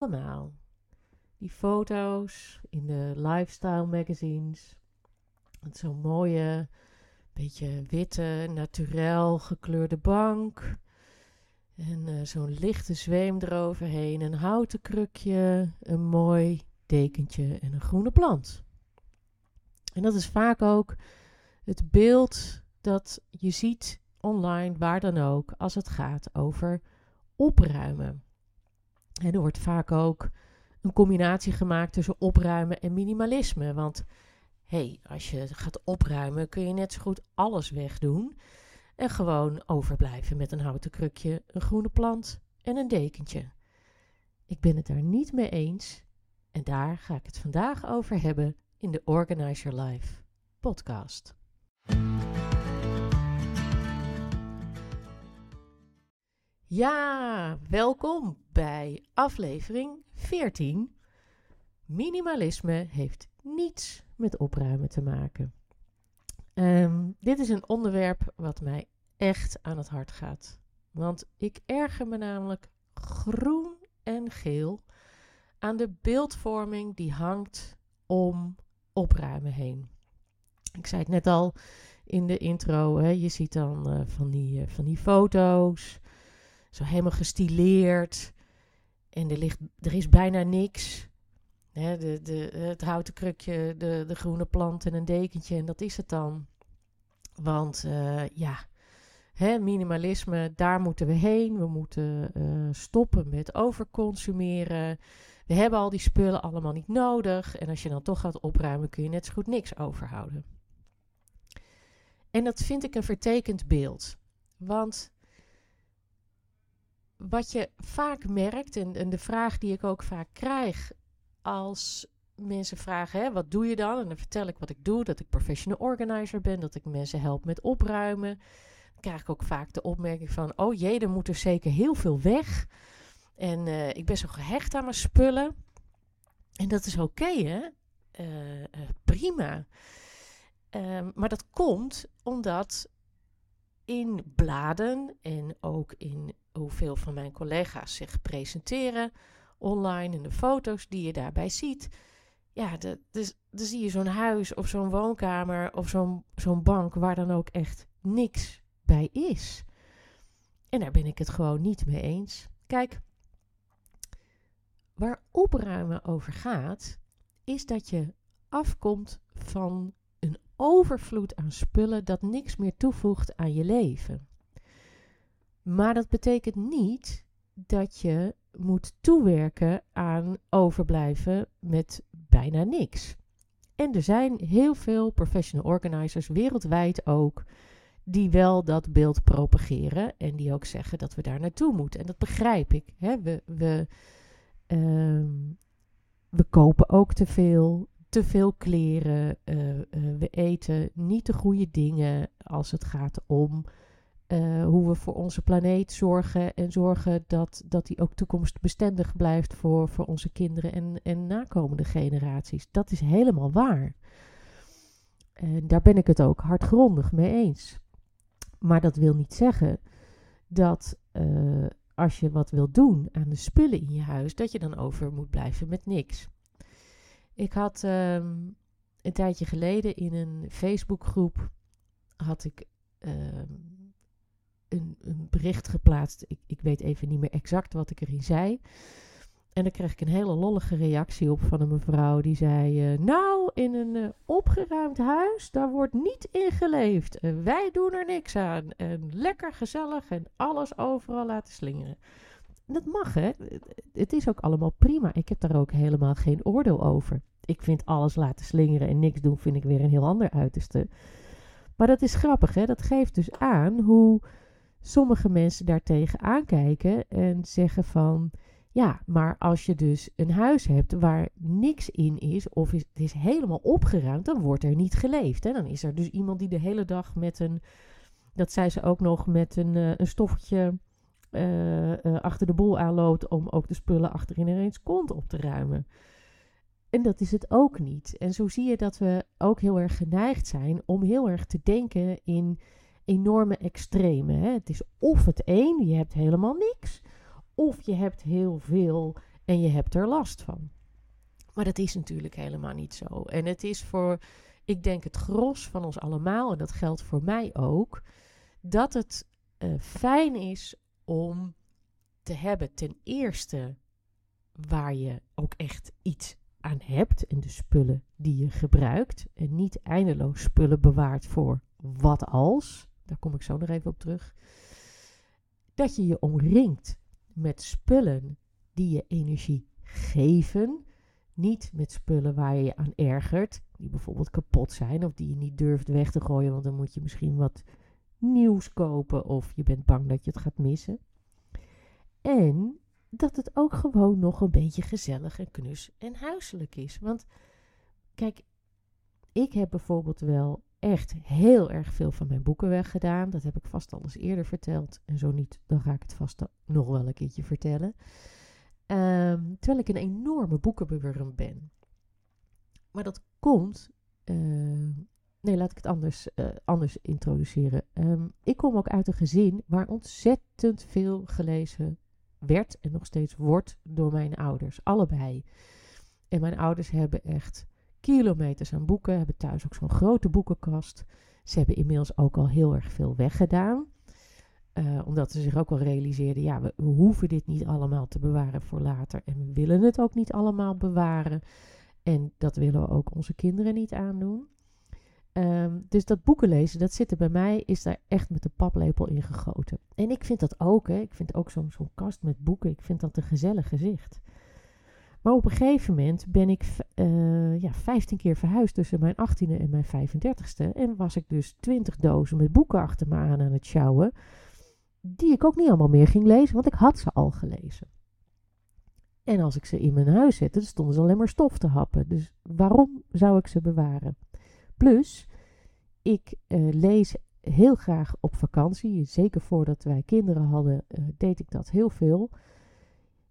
allemaal. Die foto's in de lifestyle magazines. Zo'n mooie, beetje witte, naturel gekleurde bank. En uh, zo'n lichte zweem eroverheen. Een houten krukje, een mooi dekentje en een groene plant. En dat is vaak ook het beeld dat je ziet online, waar dan ook, als het gaat over opruimen. En er wordt vaak ook een combinatie gemaakt tussen opruimen en minimalisme. Want hey, als je gaat opruimen, kun je net zo goed alles wegdoen. En gewoon overblijven met een houten krukje, een groene plant en een dekentje. Ik ben het daar niet mee eens. En daar ga ik het vandaag over hebben in de Organize Your Life podcast. Ja, welkom bij aflevering 14. Minimalisme heeft niets met opruimen te maken. Um, dit is een onderwerp wat mij echt aan het hart gaat. Want ik erger me namelijk groen en geel aan de beeldvorming die hangt om opruimen heen. Ik zei het net al in de intro, hè, je ziet dan uh, van, die, uh, van die foto's, zo helemaal gestileerd. En er, ligt, er is bijna niks. Hè, de, de, het houten krukje, de, de groene plant en een dekentje en dat is het dan. Want uh, ja, hè, minimalisme, daar moeten we heen. We moeten stoppen met overconsumeren. We hebben al die spullen allemaal niet nodig. En als je dan toch gaat opruimen, kun je net zo goed niks overhouden. En dat vind ik een vertekend beeld. Want wat je vaak merkt, en, de vraag die ik ook vaak krijg als mensen vragen: hè, wat doe je dan? En dan vertel ik wat ik doe, dat ik professional organizer ben, dat ik mensen help met opruimen. Dan krijg ik ook vaak de opmerking van: oh jee, er moet er zeker heel veel weg. En uh, ik ben zo gehecht aan mijn spullen. En dat is oké? Uh, uh, prima. Um, maar dat komt omdat in bladen en ook in hoeveel van mijn collega's zich presenteren online en de foto's die je daarbij ziet. Ja, dan zie je zo'n huis of zo'n woonkamer of zo'n zo'n bank waar dan ook echt niks bij is. En daar ben ik het gewoon niet mee eens. Kijk, Waar opruimen over gaat, is dat je afkomt van overvloed aan spullen dat niks meer toevoegt aan je leven. Maar dat betekent niet dat je moet toewerken aan overblijven met bijna niks. En er zijn heel veel professional organizers, wereldwijd ook, die wel dat beeld propageren en die ook zeggen dat we daar naartoe moeten. En dat begrijp ik. Hè? We, we Um, we kopen ook te veel, te veel kleren. Uh, uh, we eten niet de goede dingen als het gaat om uh, hoe we voor onze planeet zorgen. En zorgen dat, dat die ook toekomstbestendig blijft voor, voor onze kinderen en, en nakomende generaties. Dat is helemaal waar. En daar ben ik het ook hardgrondig mee eens. Maar dat wil niet zeggen dat als je wat wilt doen aan de spullen in je huis, dat je dan over moet blijven met niks. Ik had um, een tijdje geleden in een Facebookgroep had ik um, een, een, bericht geplaatst. Ik, ik weet even niet meer exact wat ik erin zei. En dan kreeg ik een hele lollige reactie op van een mevrouw die zei: uh, Nou, in een uh, opgeruimd huis, daar wordt niet in geleefd. Wij doen er niks aan. En lekker gezellig en alles overal laten slingeren. Dat mag, hè? Het is ook allemaal prima. Ik heb daar ook helemaal geen oordeel over. Ik vind alles laten slingeren en niks doen, vind ik weer een heel ander uiterste. Maar dat is grappig, hè? Dat geeft dus aan hoe sommige mensen daartegen aankijken en zeggen van ja, maar als je dus een huis hebt waar niks in is, of is, het is helemaal opgeruimd, dan wordt er niet geleefd. Hè? Dan is er dus iemand die de hele dag met een, dat zei ze ook nog, met een, uh, een stoffertje uh, uh, achter de boel aanloopt om ook de spullen achter ineens kont op te ruimen. En dat is het ook niet. En zo zie je dat we ook heel erg geneigd zijn om heel erg te denken in enorme extreme. Hè? Het is of het een, je hebt helemaal niks of je hebt heel veel en je hebt er last van. Maar dat is natuurlijk helemaal niet zo. En het is voor, ik denk, het gros van ons allemaal, en dat geldt voor mij ook, dat het uh, fijn is om te hebben ten eerste waar je ook echt iets aan hebt en de spullen die je gebruikt en niet eindeloos spullen bewaart voor wat als, daar kom ik zo nog even op terug, dat je je omringt met spullen die je energie geven, niet met spullen waar je je aan ergert, die bijvoorbeeld kapot zijn of die je niet durft weg te gooien, want dan moet je misschien wat nieuws kopen of je bent bang dat je het gaat missen. En dat het ook gewoon nog een beetje gezellig en knus en huiselijk is. Want kijk, ik heb bijvoorbeeld wel echt heel erg veel van mijn boeken weggedaan. Dat heb ik vast al eens eerder verteld. En zo niet, dan ga ik het vast nog wel een keertje vertellen. Ehm, terwijl ik een enorme boekenbewurm ben. Maar dat komt. Uh, nee, laat ik het anders, uh, anders introduceren. Um, ik kom ook uit een gezin waar ontzettend veel gelezen werd en nog steeds wordt door mijn ouders. Allebei. En mijn ouders hebben echt kilometers aan boeken, hebben thuis ook zo'n grote boekenkast. Ze hebben inmiddels ook al heel erg veel weggedaan. Uh, omdat ze zich ook wel realiseerden, ja, we, we, hoeven dit niet allemaal te bewaren voor later. En we willen het ook niet allemaal bewaren. En dat willen we ook onze kinderen niet aandoen. Um, dus dat boeken lezen, dat zit er bij mij, is daar echt met de paplepel in gegoten. En ik vind dat ook, hè. Ik vind ook zo'n zo'n kast met boeken, ik vind dat een gezellig gezicht. Maar op een gegeven moment ben ik uh, ja, 15 keer verhuisd tussen mijn 18e en mijn 35e. En was ik dus 20 dozen met boeken achter me aan aan het sjouwen. Die ik ook niet allemaal meer ging lezen, want ik had ze al gelezen. En als ik ze in mijn huis zette, dan stonden ze alleen maar stof te happen. Dus waarom zou ik ze bewaren? Plus, ik uh, lees heel graag op vakantie. Zeker voordat wij kinderen hadden, uh, deed ik dat heel veel.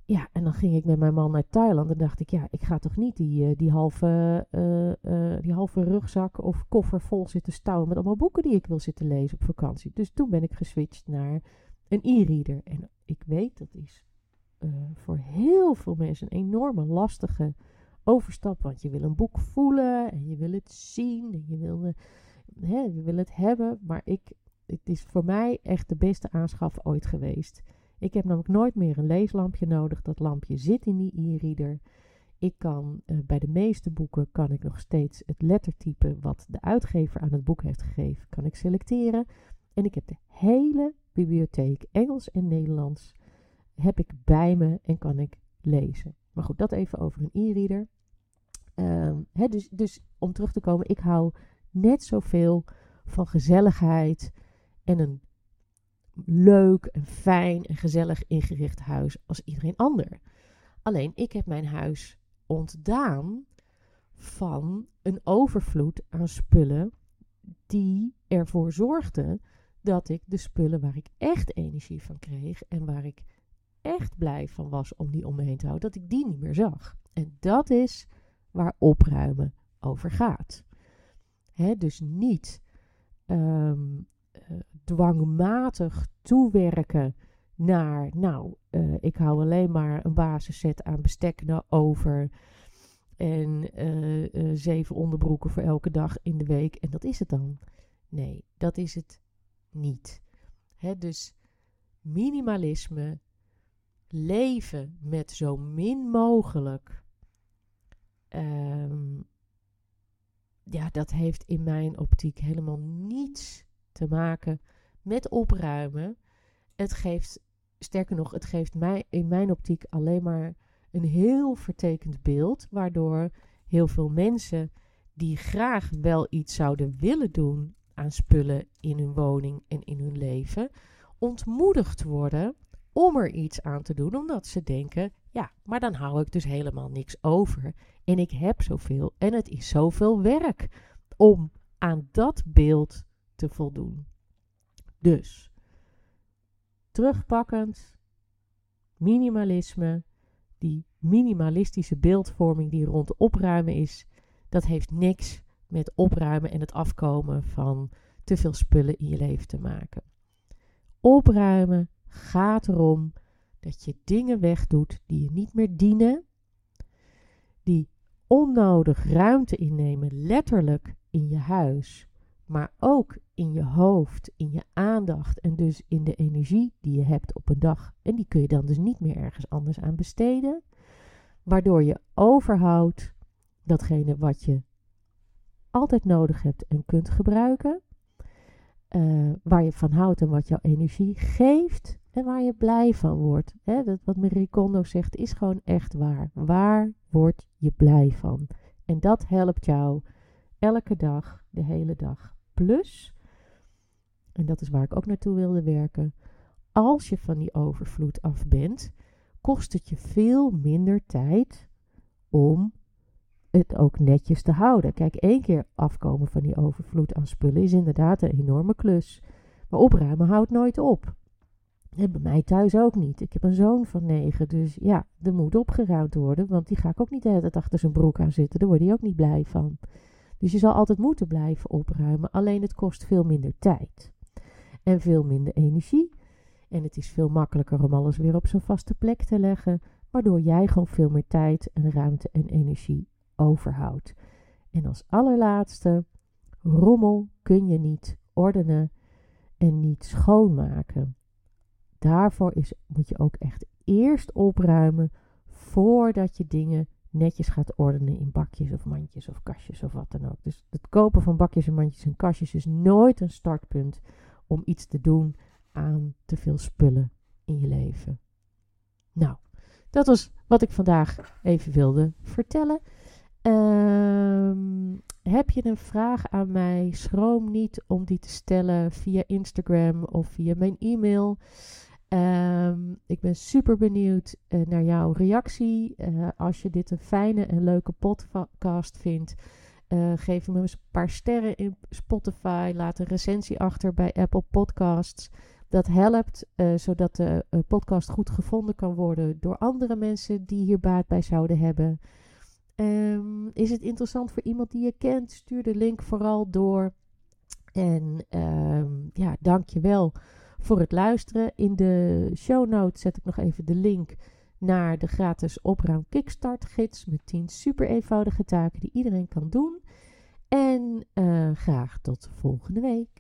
Ja, en dan ging ik met mijn man naar Thailand en dacht ik, ja, ik ga toch niet die, uh, die, halve, die halve rugzak of koffer vol zitten stouwen met allemaal boeken die ik wil zitten lezen op vakantie. Dus toen ben ik geswitcht naar een e-reader. En ik weet, dat is voor heel veel mensen een enorme lastige overstap. Want je wil een boek voelen en je wil het zien en je wil, hè, je wil het hebben. Maar ik, het is voor mij echt de beste aanschaf ooit geweest. Ik heb namelijk nooit meer een leeslampje nodig. Dat lampje zit in die e-reader. Ik kan uh, bij de meeste boeken kan ik nog steeds het lettertype wat de uitgever aan het boek heeft gegeven, kan ik selecteren. En ik heb de hele bibliotheek, Engels en Nederlands, heb ik bij me en kan ik lezen. Maar goed, dat even over een e-reader. Dus, dus om terug te komen, ik hou net zoveel van gezelligheid en een leuk en fijn en gezellig ingericht huis als iedereen ander. Alleen ik heb mijn huis ontdaan van een overvloed aan spullen die ervoor zorgden dat ik de spullen waar ik echt energie van kreeg en waar ik echt blij van was om die om me heen te houden, dat ik die niet meer zag. En dat is waar opruimen over gaat. Dus niet um, uh, dwangmatig toewerken naar, nou, uh, ik hou alleen maar een basisset aan bestek over en uh, zeven onderbroeken voor elke dag in de week en dat is het dan. Nee, dat is het niet. Dus minimalisme, leven met zo min mogelijk Um, ja, dat heeft in mijn optiek helemaal niets te maken met opruimen. Het geeft, sterker nog, het geeft mij in mijn optiek alleen maar een heel vertekend beeld, waardoor heel veel mensen die graag wel iets zouden willen doen aan spullen in hun woning en in hun leven, ontmoedigd worden om er iets aan te doen, omdat ze denken: ja, maar dan hou ik dus helemaal niks over. En ik heb zoveel en het is zoveel werk om aan dat beeld te voldoen. Dus, terugpakkend, minimalisme, die minimalistische beeldvorming die rond opruimen is, dat heeft niks met opruimen en het afkomen van te veel spullen in je leven te maken. Opruimen gaat erom dat je dingen wegdoet die je niet meer dienen, die onnodig ruimte innemen, letterlijk in je huis, maar ook in je hoofd, in je aandacht en dus in de energie die je hebt op een dag. En die kun je dan dus niet meer ergens anders aan besteden, waardoor je overhoudt datgene wat je altijd nodig hebt en kunt gebruiken, uh, waar je van houdt en wat jouw energie geeft en waar je blij van wordt. Hè? Dat wat Marie Kondo zegt is gewoon echt waar. Waar word je blij van? En dat helpt jou elke dag, de hele dag. Plus, en dat is waar ik ook naartoe wilde werken, als je van die overvloed af bent, kost het je veel minder tijd om het ook netjes te houden. Kijk, één keer afkomen van die overvloed aan spullen is inderdaad een enorme klus. Maar opruimen houdt nooit op. En bij mij thuis ook niet. Ik heb een zoon van negen, dus ja, er moet opgeruimd worden. Want die ga ik ook niet de hele tijd achter zijn broek aan zitten. Daar word je ook niet blij van. Dus je zal altijd moeten blijven opruimen. Alleen het kost veel minder tijd. En veel minder energie. En het is veel makkelijker om alles weer op zijn vaste plek te leggen. Waardoor jij gewoon veel meer tijd en ruimte en energie overhoudt. En als allerlaatste, rommel kun je niet ordenen en niet schoonmaken. Daarvoor is, moet je ook echt eerst opruimen voordat je dingen netjes gaat ordenen in bakjes of mandjes of kastjes of wat dan ook. Dus het kopen van bakjes en mandjes en kastjes is nooit een startpunt om iets te doen aan te veel spullen in je leven. Nou, dat was wat ik vandaag even wilde vertellen. Um, heb je een vraag aan mij? Schroom niet om die te stellen via Instagram of via mijn e-mail. Um, ik ben super benieuwd uh, naar jouw reactie. Uh, als je dit een fijne en leuke podcast vindt, uh, geef me eens een paar sterren in Spotify. Laat een recensie achter bij Apple Podcasts. Dat helpt zodat de podcast goed gevonden kan worden door andere mensen die hier baat bij zouden hebben. Um, is het interessant voor iemand die je kent? Stuur de link vooral door. En um, ja, dank je wel voor het luisteren. In de show notes zet ik nog even de link naar de gratis opruim kickstart gids met 10 super eenvoudige taken die iedereen kan doen. En uh, graag tot volgende week.